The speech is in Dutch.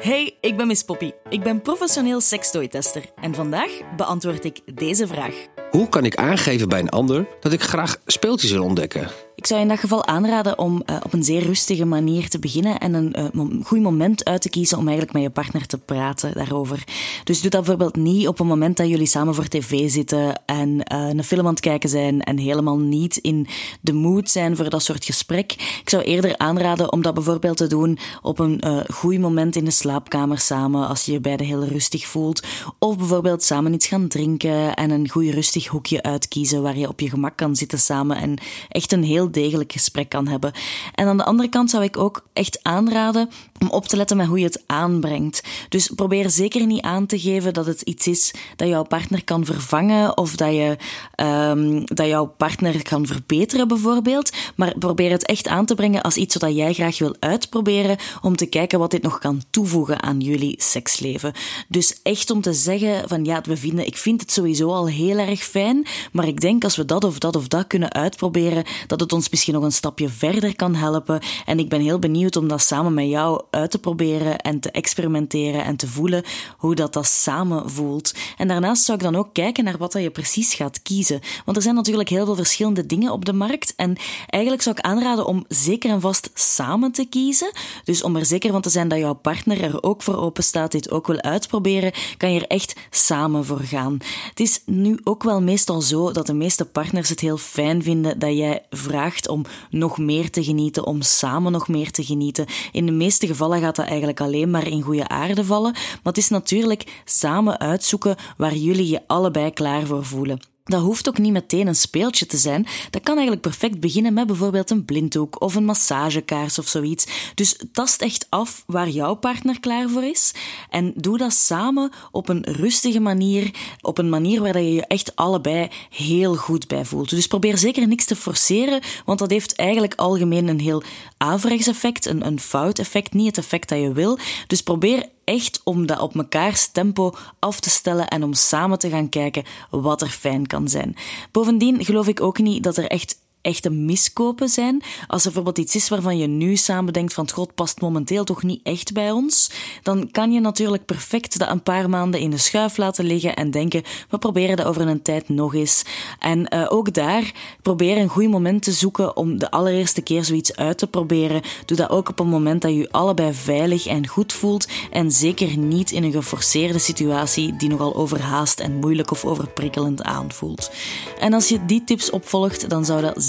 Hey, ik ben Miss Poppy. Ik ben professioneel sekstooi-tester en vandaag beantwoord ik deze vraag. Hoe kan ik aangeven bij een ander dat ik graag speeltjes wil ontdekken? Ik zou in dat geval aanraden om uh, op een zeer rustige manier te beginnen en een uh, goed moment uit te kiezen om eigenlijk met je partner te praten daarover. Dus doe dat bijvoorbeeld niet op een moment dat jullie samen voor tv zitten en uh, een film aan het kijken zijn en helemaal niet in de mood zijn voor dat soort gesprek. Ik zou eerder aanraden om dat bijvoorbeeld te doen op een goed moment in de slaapkamer samen, als je je beiden heel rustig voelt. Of bijvoorbeeld samen iets gaan drinken en een goed rustig hoekje uitkiezen waar je op je gemak kan zitten samen en echt een heel degelijk gesprek kan hebben. En aan de andere kant zou ik ook echt aanraden om op te letten met hoe je het aanbrengt. Dus probeer zeker niet aan te geven dat het iets is dat jouw partner kan vervangen of dat, je, um, dat jouw partner kan verbeteren, bijvoorbeeld. Maar probeer het echt aan te brengen als iets wat jij graag wil uitproberen om te kijken wat dit nog kan toevoegen aan jullie seksleven. Dus echt om te zeggen van ja, we vinden, ik vind het sowieso al heel erg fijn, maar ik denk als we dat of dat of dat kunnen uitproberen, dat het ons misschien nog een stapje verder kan helpen. En ik ben heel benieuwd om dat samen met jou uit te proberen en te experimenteren en te voelen hoe dat dat samen voelt. En daarnaast zou ik dan ook kijken naar wat dat je precies gaat kiezen. Want er zijn natuurlijk heel veel verschillende dingen op de markt. En eigenlijk zou ik aanraden om zeker en vast samen te kiezen. Dus om er zeker van te zijn dat jouw partner er ook voor open staat, dit ook wil uitproberen, kan je er echt samen voor gaan. Het is nu ook wel meestal zo dat de meeste partners het heel fijn vinden dat jij vraagt om nog meer te genieten, om samen nog meer te genieten. In de meeste gevallen gaat dat eigenlijk alleen maar in goede aarde vallen. Maar het is natuurlijk samen uitzoeken waar jullie je allebei klaar voor voelen. Dat hoeft ook niet meteen een speeltje te zijn. Dat kan eigenlijk perfect beginnen met bijvoorbeeld een blinddoek of een massagekaars of zoiets. Dus tast echt af waar jouw partner klaar voor is. En doe dat samen op een rustige manier. Op een manier waar je je echt allebei heel goed bij voelt. Dus probeer zeker niks te forceren, want dat heeft eigenlijk algemeen een heel averechts effect, een, een fout effect, niet het effect dat je wil. Dus probeer echt om dat op mekaars tempo af te stellen en om samen te gaan kijken wat er fijn kan zijn. Bovendien geloof ik ook niet dat er echt echte miskopen zijn. Als er bijvoorbeeld iets is waarvan je nu samen denkt van god past momenteel toch niet echt bij ons, dan kan je natuurlijk perfect dat een paar maanden in de schuif laten liggen en denken we proberen dat over een tijd nog eens. En uh, ook daar probeer een goed moment te zoeken om de allereerste keer zoiets uit te proberen. Doe dat ook op een moment dat je je allebei veilig en goed voelt en zeker niet in een geforceerde situatie die nogal overhaast en moeilijk of overprikkelend aanvoelt. En als je die tips opvolgt, dan zou dat